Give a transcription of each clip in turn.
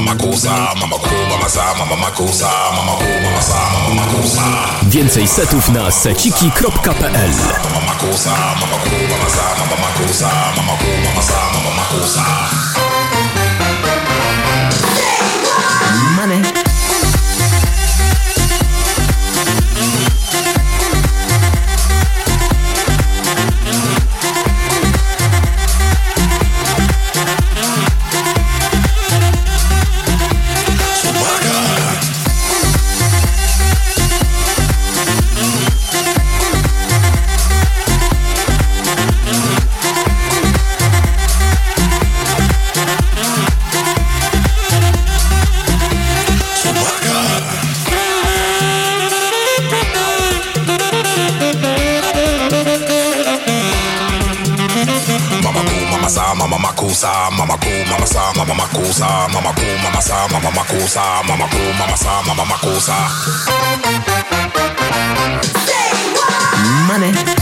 mama sa, mama makusa, mama cool, mama sa, mama makusa, mama cool, mama sa, mama makusa. Więcej setów na seciki.pl Mama makusa, mama mama sa, mama makusa, mama mama sa, mama makusa. Cool, mama sa, mama makusa, mama cool, mama sa, mama makusa. Money.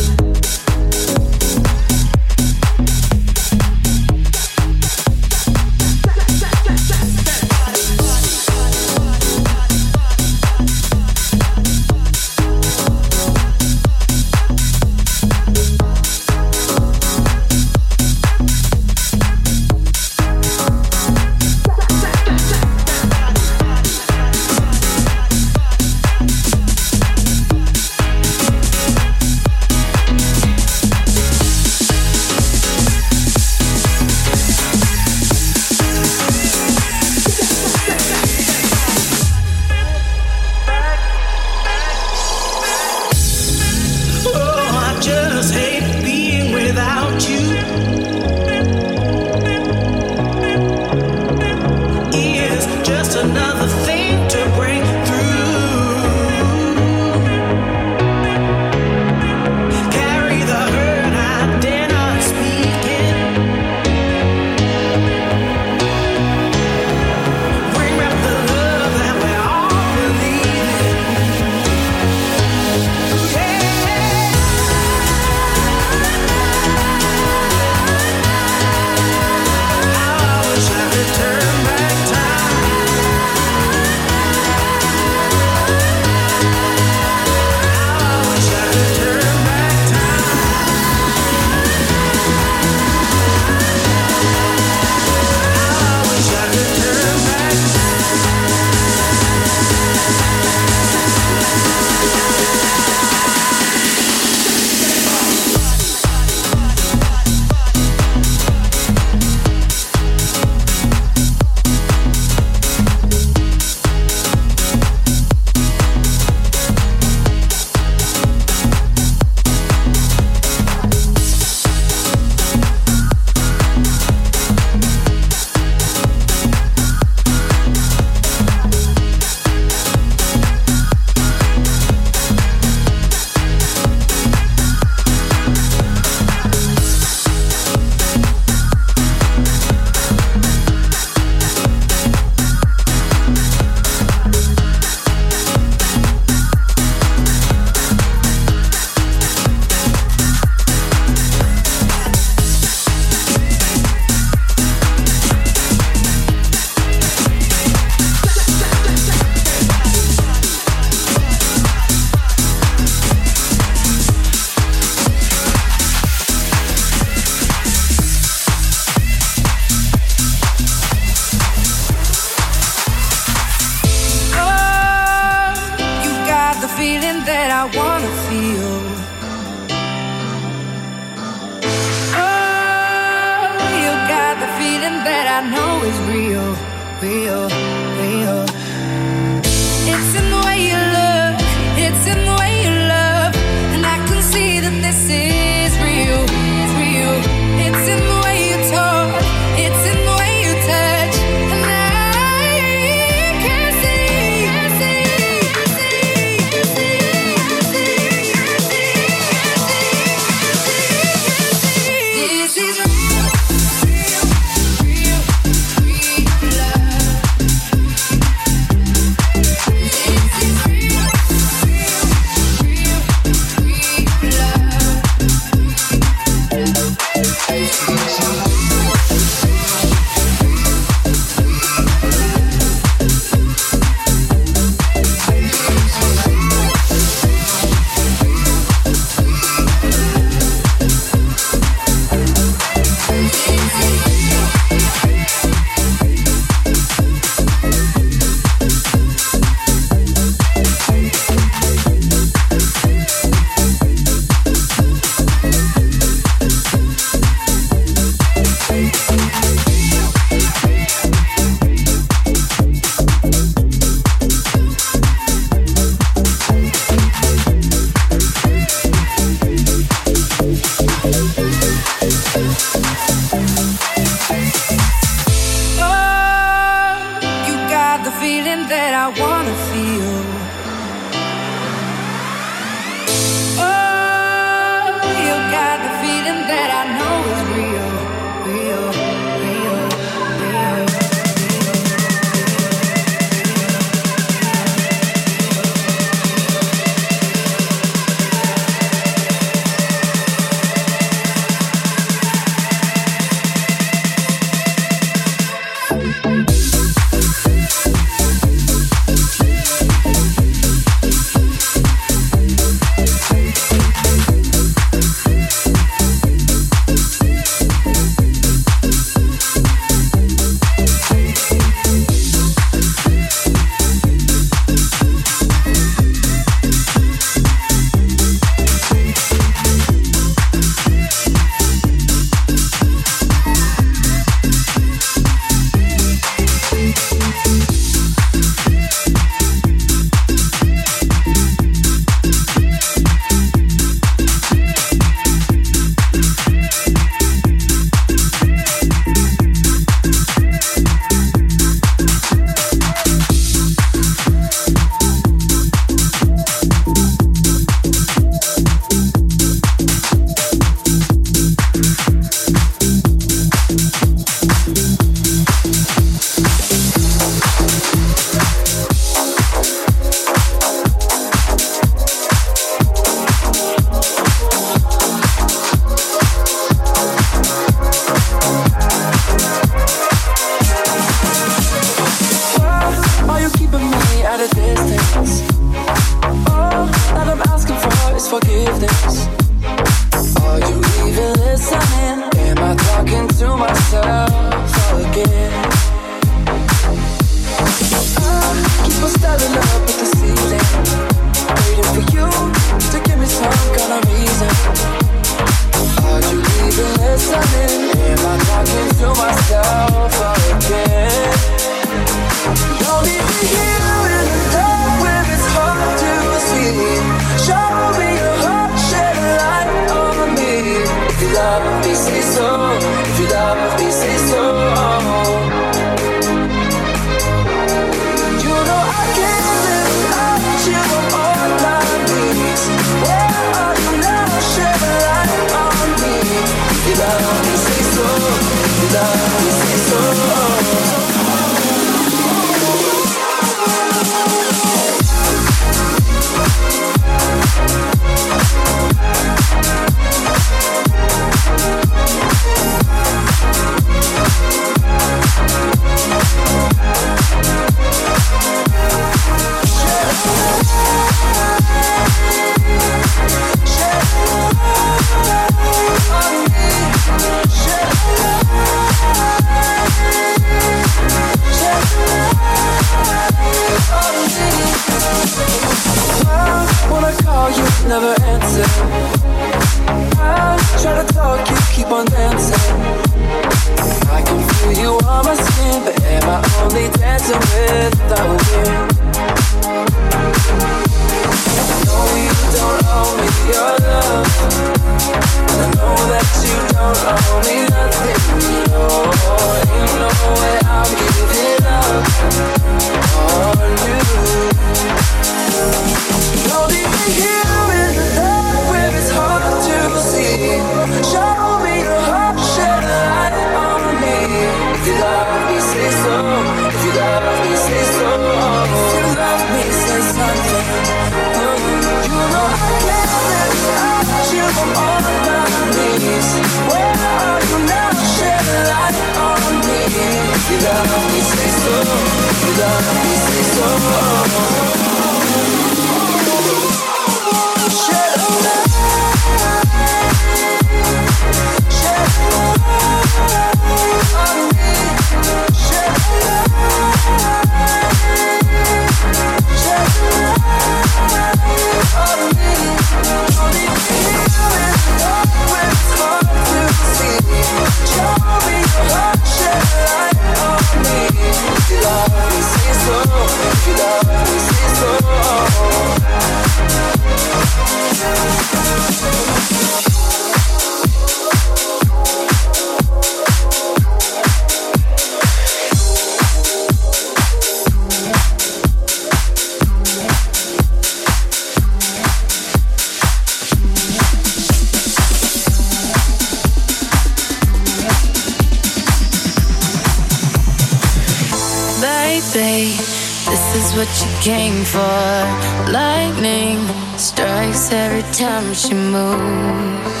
came for. Lightning strikes every time she moves.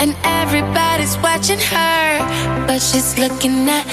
And everybody's watching her, but she's looking at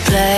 replay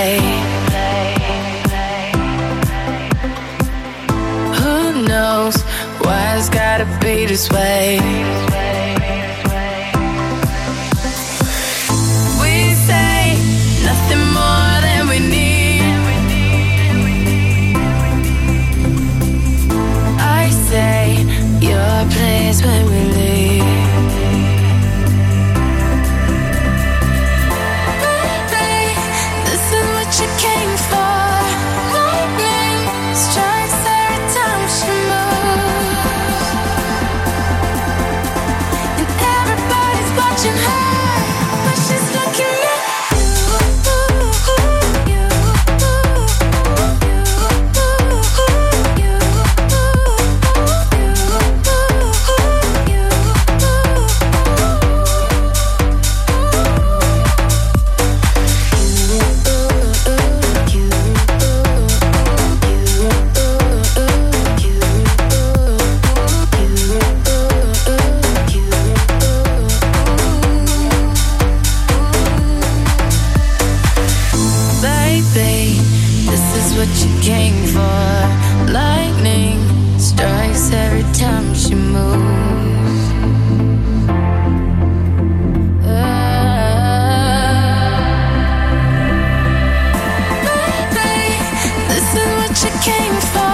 came from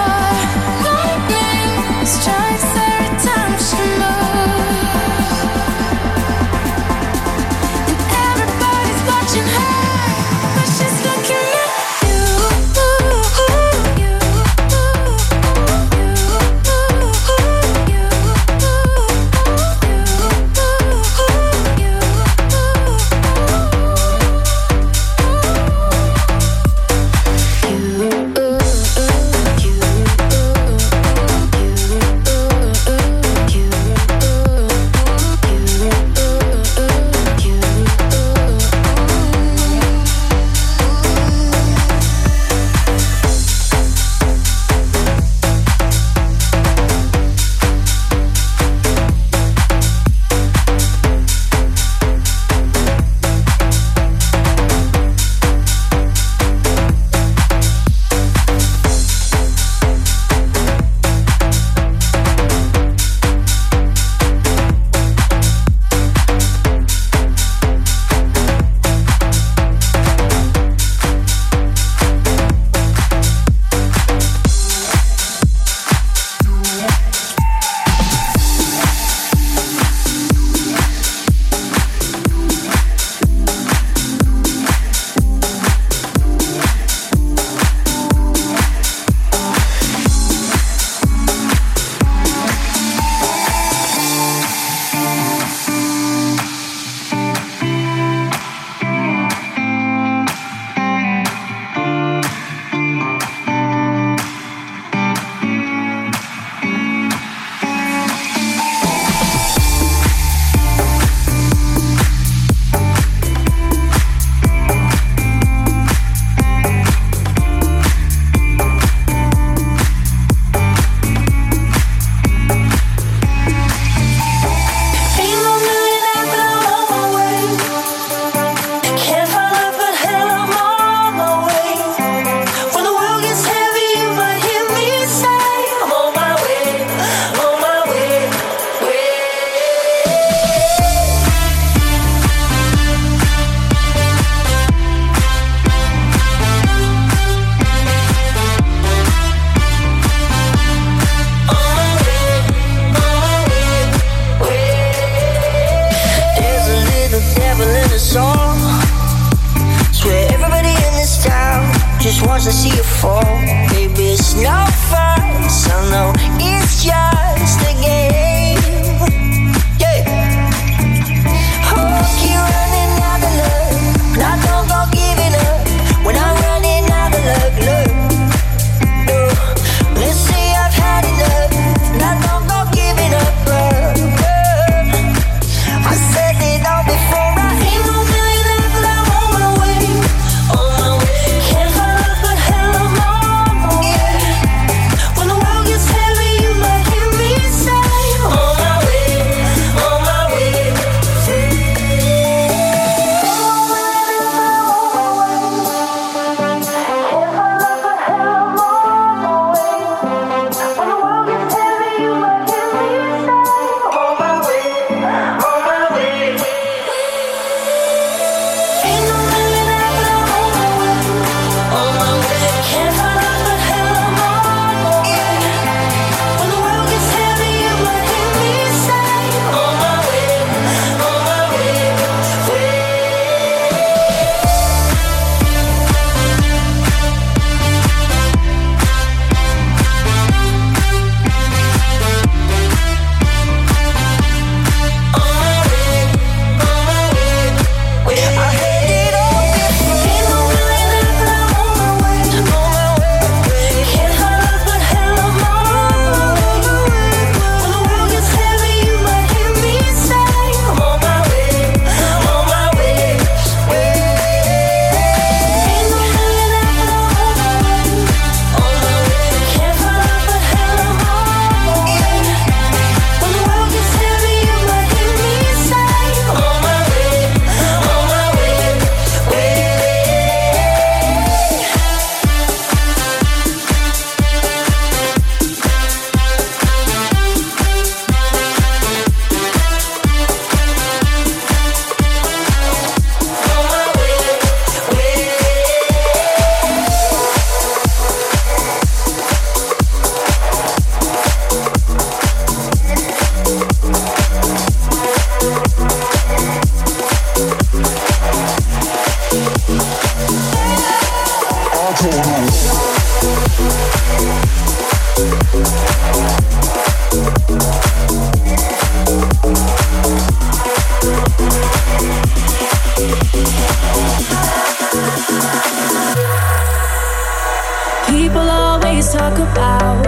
talk about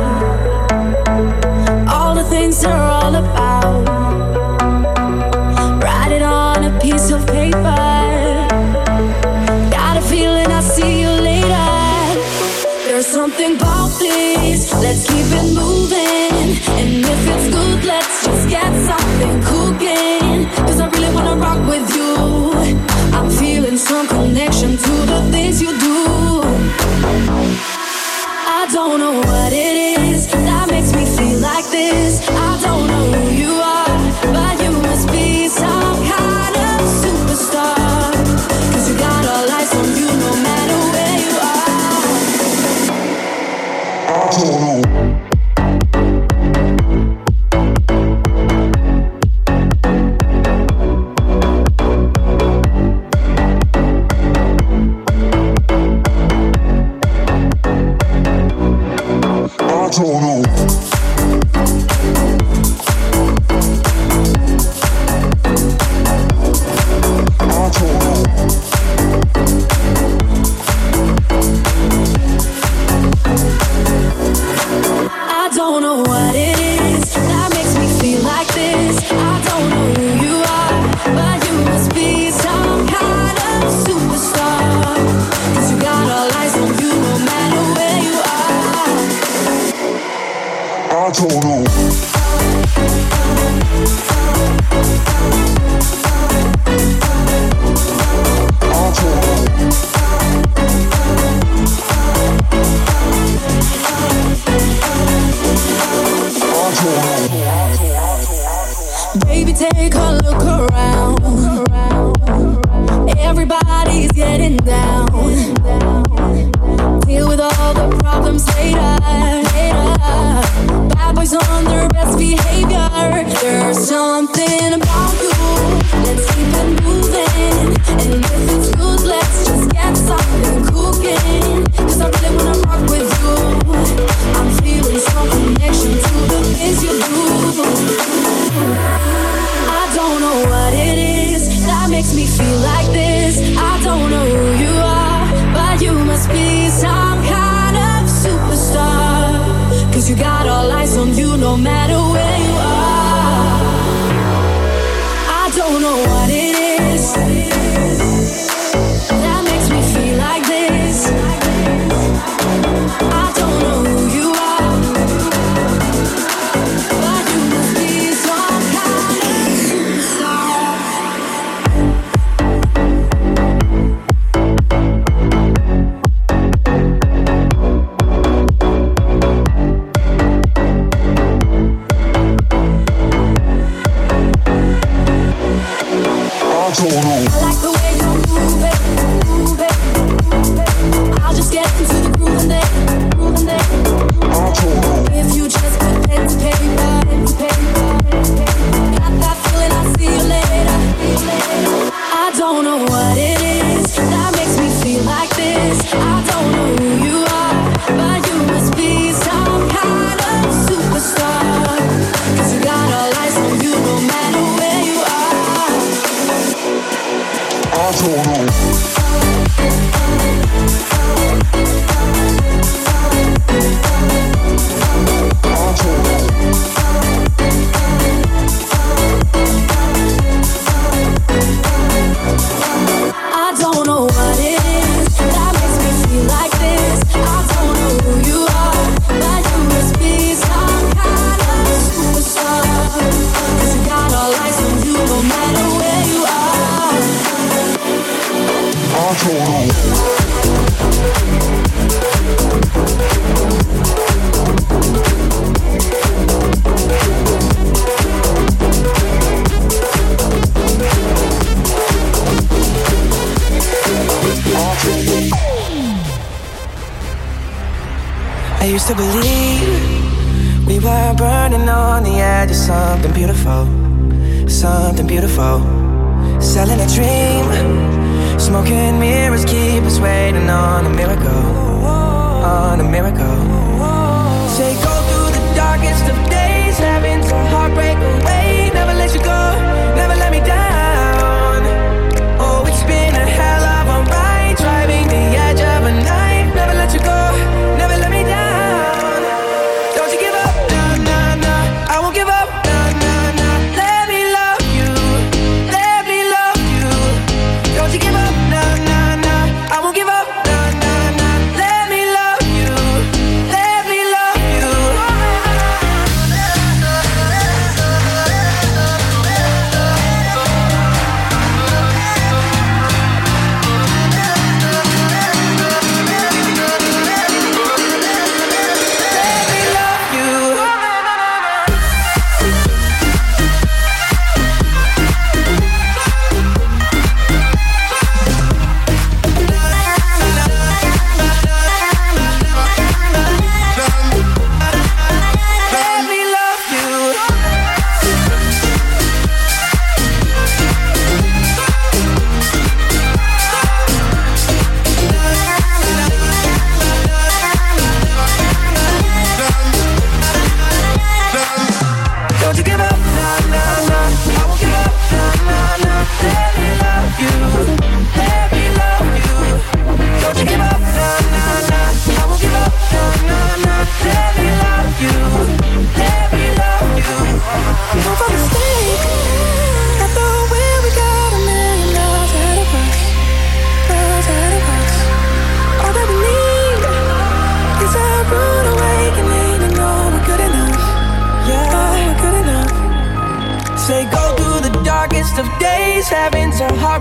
all the things they're all about. I don't know what it is that makes me feel like this. I don't know.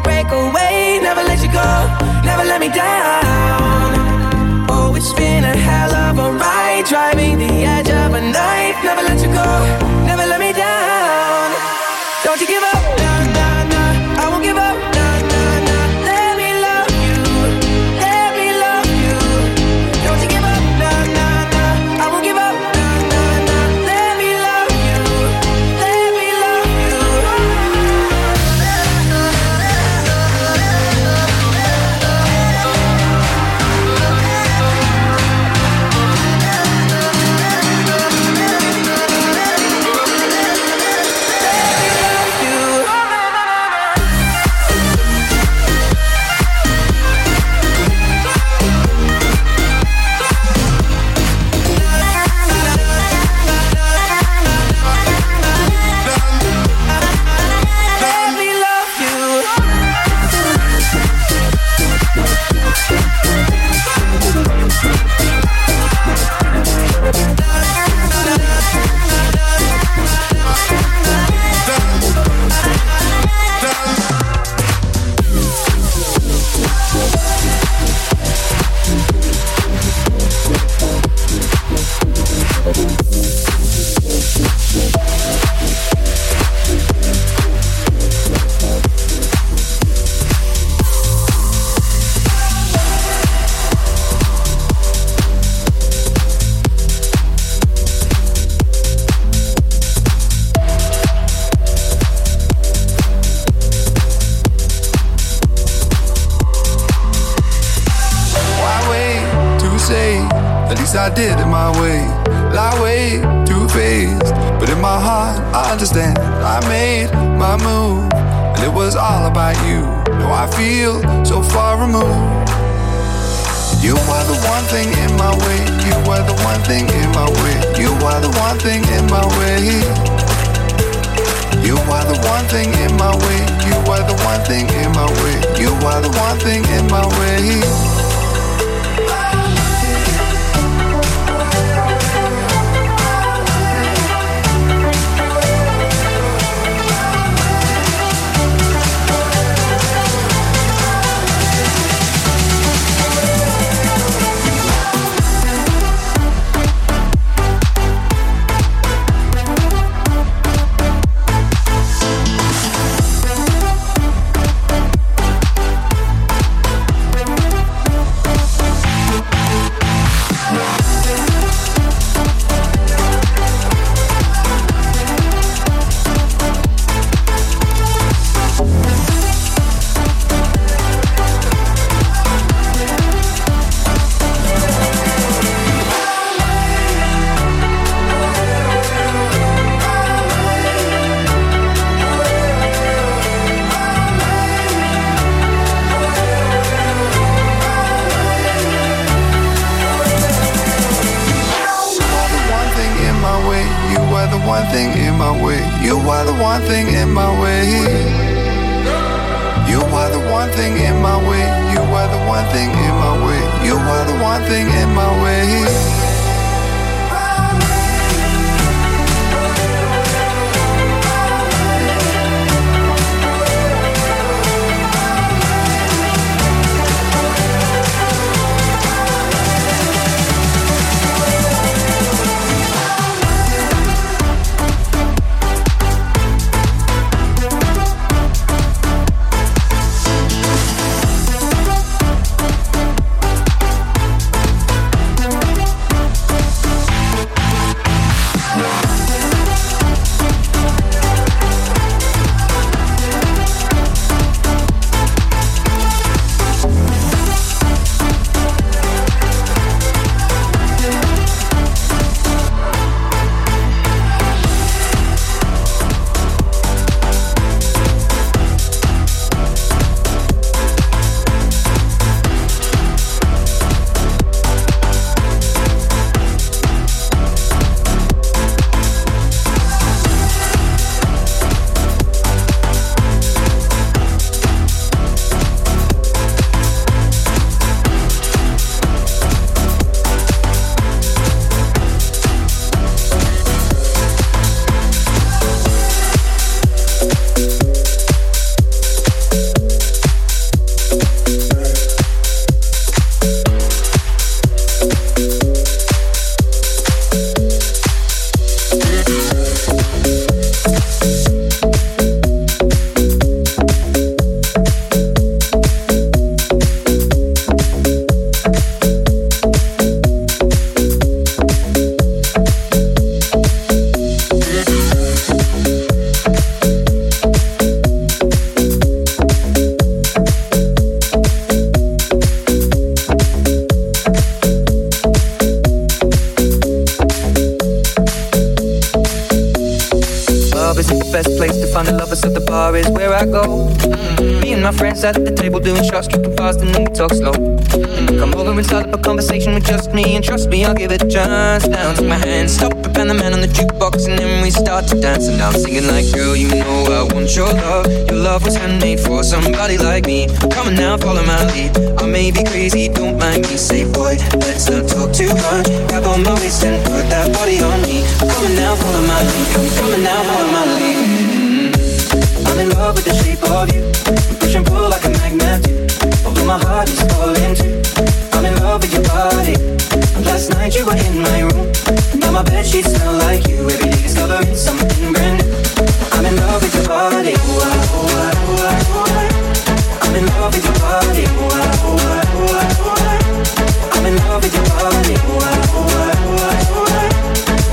Break away, never let you go, never let me down. Oh, it's been a hell of a ride, driving the edge of a knife, never let you go. At least I did it my way. Lie way too faced. But in my heart, I understand. I made my move. And it was all about you. Now I feel so far removed. You are the one thing in my way. You are the one thing in my way. You are the one thing in my way. You are the one thing in my way. You are the one thing in my way. You are the one thing in my way. thing in my way. You are the one thing in my way. You are the one thing in my way. your love. Your love was handmade for somebody like me. Come on now, follow my lead. I may be crazy, don't mind me. Say, boy, let's not talk too much. Grab on my waist and put that body on me. Come on now, follow my lead. Come on now, follow my lead. Mm-hmm. I'm in love with the shape of you. Push and pull like a magnet. Do. Although my heart is falling too. I'm in love with your body. Last night you were in my room. Now my bed sheets smell like you. Every day discovering something brand new. I'm in love with your body. Ooh, ah, ooh, ah, ooh, ah, ooh. I'm in love with your body. I'm in love with your body.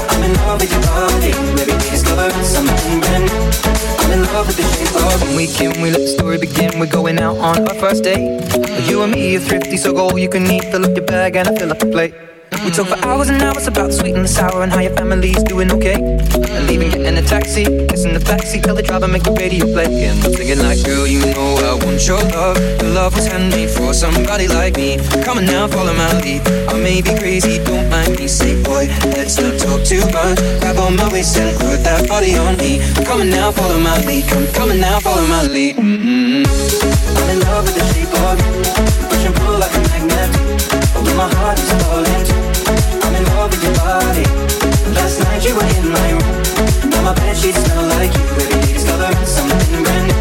I'm in love with your body. Maybe we discover something brand new. I'm in love with the shape of When we can, we let the story begin. We're going out on our first date. You and me are thrifty, so go all you can eat. Fill up your bag and I fill up the plate. We talk for hours and hours about the sweet and the sour and how your family's doing okay. And leaving, getting a taxi, kissing the backseat, tell the driver make the radio play. And I'm thinking like, girl, you know I want your love. Your love was handmade for somebody like me. Come on now, follow my lead. I may be crazy, don't mind me. Say, boy, let's not talk too much. Grab on my waist and put that body on me. Come on now, follow my lead. Come, come on now, follow my lead. Mm-hmm. I'm in love with the shape of you. Push and pull like a magnet. Although my heart is falling sheets smell like you. Day discovering something brand new.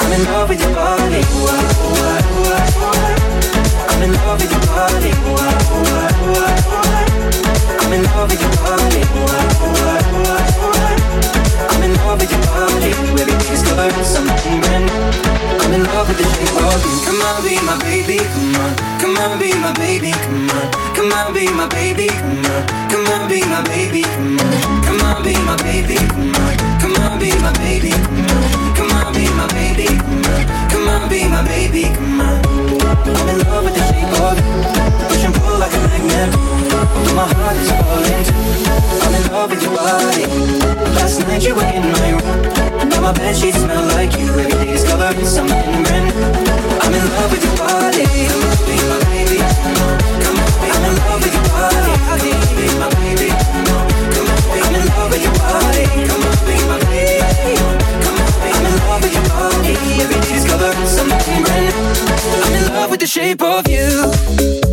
I'm in love with your body. Ooh, ah, ooh, ah, ooh, ah, ooh. Ah. I'm in love with your body. Ooh, ah, ooh, ah, ooh, ooh. I'm in love with your body. Ooh, ooh, ooh, ooh. I'm in love with your body. Day discovering something brand new. I'm in love with the shape of you. Come on, be my baby. Come on, come on, be my baby. Come on, come on, be my baby. Come on, come on, be my baby. Come on, come on, be my baby. Come on, come on, be my baby. Come on, come on, be my baby. Come on, come on, be my baby. Come on. Every day discovering something brand new. Love with the shape of on,